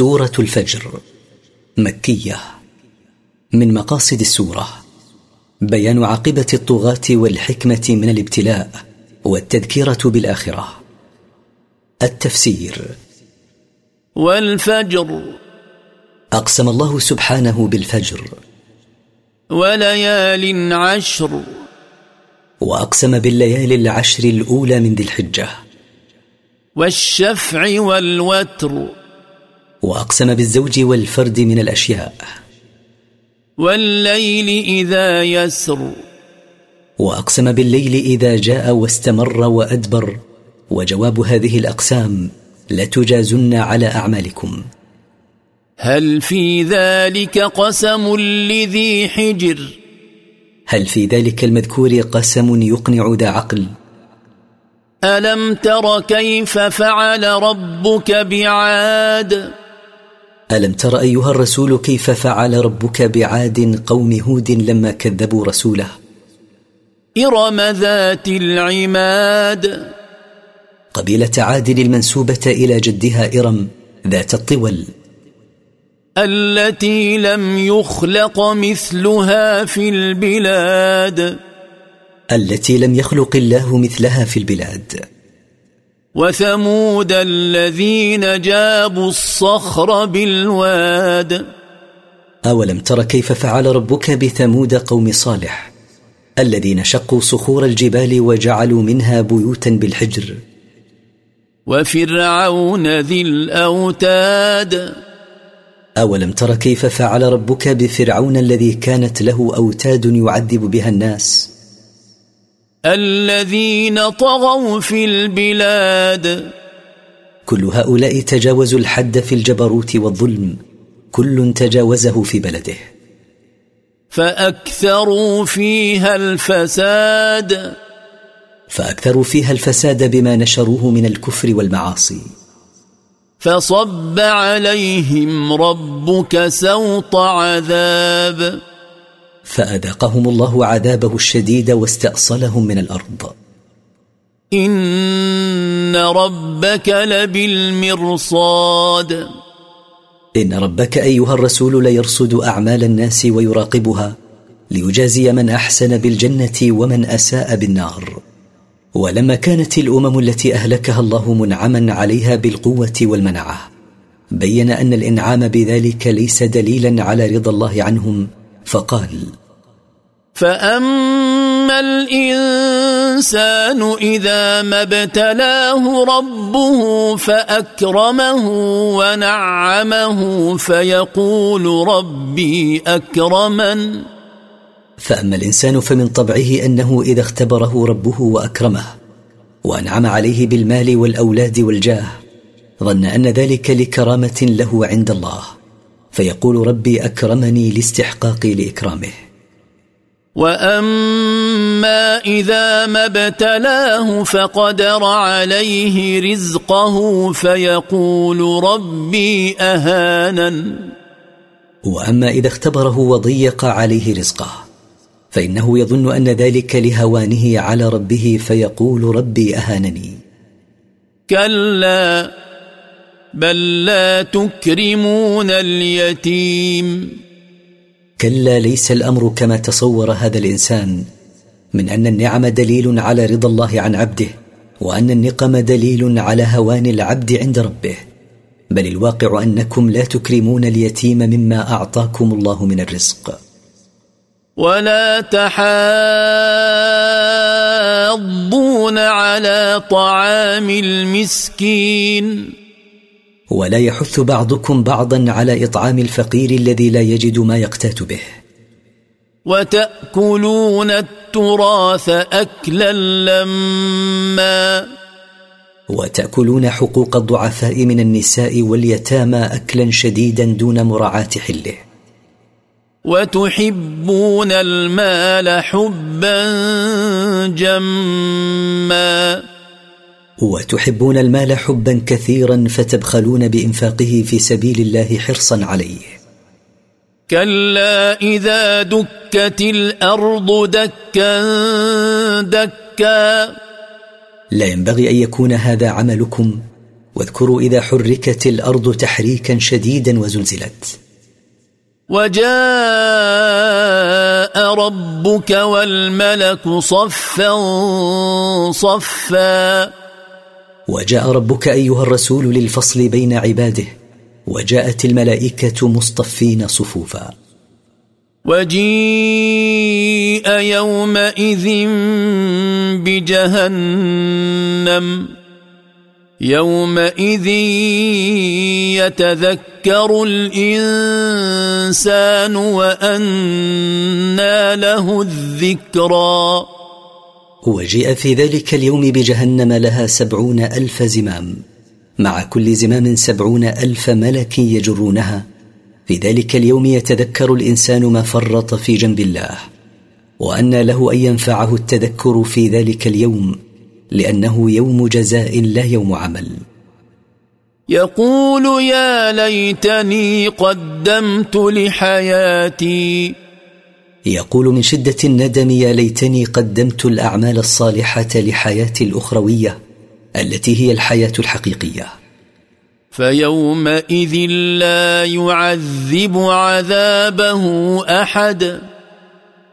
سورة الفجر مكية. من مقاصد السورة بيان عاقبة الطغاة والحكمة من الابتلاء والتذكرة بالآخرة. التفسير. والفجر. أقسم الله سبحانه بالفجر. وليال عشر. وأقسم بالليالي العشر الأولى من ذي الحجة. والشفع والوتر. وأقسم بالزوج والفرد من الأشياء. والليل إذا يسر. وأقسم بالليل إذا جاء واستمر وأدبر. وجواب هذه الأقسام لتجازن على أعمالكم. هل في ذلك قسم لذي حجر؟ هل في ذلك المذكور قسم يقنع ذا عقل؟ ألم تر كيف فعل ربك بعاد؟ ألم تر أيها الرسول كيف فعل ربك بعاد قوم هود لما كذبوا رسوله؟ إرم ذات العماد. قبيلة عاد المنسوبة إلى جدها إرم ذات الطول. التي لم يخلق مثلها في البلاد. التي لم يخلق الله مثلها في البلاد. وثمود الذين جابوا الصخر بالواد. أولم تر كيف فعل ربك بثمود قوم صالح الذين شقوا صخور الجبال وجعلوا منها بيوتا بالحجر؟ وفرعون ذي الأوتاد. أولم تر كيف فعل ربك بفرعون الذي كانت له أوتاد يعذب بها الناس؟ الذين طغوا في البلاد. كل هؤلاء تجاوزوا الحد في الجبروت والظلم كل تجاوزه في بلده. فأكثروا فيها الفساد. فأكثروا فيها الفساد بما نشروه من الكفر والمعاصي. فصب عليهم ربك سوط عذاب. فأذاقهم الله عذابه الشديد واستأصلهم من الأرض. إن ربك لبالمرصاد. إن ربك أيها الرسول ليرصد أعمال الناس ويراقبها ليجازي من أحسن بالجنة ومن أساء بالنار. ولما كانت الأمم التي أهلكها الله منعما عليها بالقوة والمنعة بين أن الإنعام بذلك ليس دليلا على رضا الله عنهم فقال فاما الانسان اذا ما ابتلاه ربه فاكرمه ونعمه فيقول ربي اكرمن. فاما الانسان فمن طبعه انه اذا اختبره ربه واكرمه وانعم عليه بالمال والاولاد والجاه ظن ان ذلك لكرامه له عند الله. فيقول ربي أكرمني لاستحقاقي لإكرامه. وأما إذا ما ابتلاه فقدر عليه رزقه فيقول ربي أهانن. وأما إذا اختبره وضيق عليه رزقه فإنه يظن أن ذلك لهوانه على ربه فيقول ربي أهانني. كلا. بل لا تكرمون اليتيم. كلا ليس الأمر كما تصور هذا الإنسان من أن النعم دليل على رضا الله عن عبده وأن النقم دليل على هوان العبد عند ربه. بل الواقع أنكم لا تكرمون اليتيم مما أعطاكم الله من الرزق. ولا تحاضون على طعام المسكين. ولا يحث بعضكم بعضا على إطعام الفقير الذي لا يجد ما يقتات به. وتأكلون التراث اكلا لما وتأكلون حقوق الضعفاء من النساء واليتامى اكلا شديدا دون مراعاة حله. وتحبون المال حبا جما. وتحبون المال حبا كثيرا فتبخلون بإنفاقه في سبيل الله حرصا عليه. كلا إذا دكت الأرض دكا دكا. لا ينبغي أن يكون هذا عملكم. واذكروا إذا حركت الأرض تحريكا شديدا وزلزلت. وجاء ربك والملك صفا صفا. وجاء ربك أيها الرسول للفصل بين عباده وجاءت الملائكة مصطفين صفوفا. وجيء يومئذ بجهنم يومئذ يتذكر الإنسان وأنى له الذكرى. وجيء في ذلك اليوم بجهنم لها سبعون ألف زمام. مع كل زمام سبعون ألف ملك يجرونها. في ذلك اليوم يتذكر الإنسان ما فرط في جنب الله. وأن له أن ينفعه التذكر في ذلك اليوم لأنه يوم جزاء لا يوم عمل. يقول يا ليتني قدمت لحياتي يقول من شدة الندم يا ليتني قدمت الأعمال الصالحه لحياتي الأخروية التي هي الحياة الحقيقية. فيومئذ لا يعذب عذابه أحد.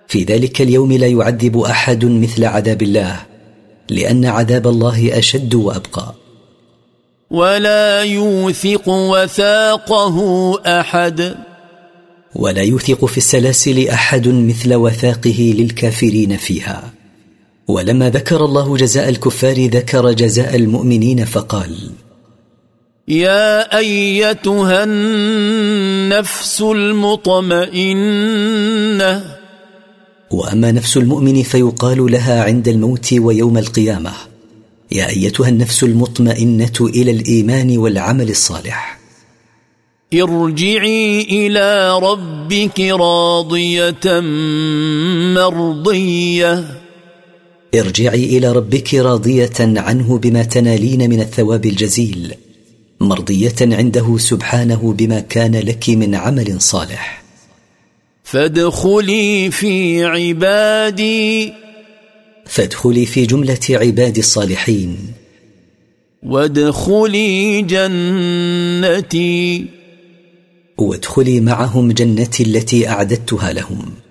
في ذلك اليوم لا يعذب أحد مثل عذاب الله لأن عذاب الله أشد وأبقى. ولا يوثق وثاقه أحد. ولا يوثق في السلاسل أحد مثل وثاقه للكافرين فيها. ولما ذكر الله جزاء الكفار ذكر جزاء المؤمنين فقال يا أيتها النفس المطمئنة. وأما نفس المؤمن فيقال لها عند الموت ويوم القيامة. يا أيتها النفس المطمئنة إلى الإيمان والعمل الصالح. ارجعي إلى ربك راضية مرضية. ارجعي إلى ربك راضية عنه بما تنالين من الثواب الجزيل مرضية عنده سبحانه بما كان لك من عمل صالح. فادخلي في عبادي. فادخلي في جملة عباد الصالحين. وادخلي جنتي. وادخلي معهم جنتي التي أعددتها لهم.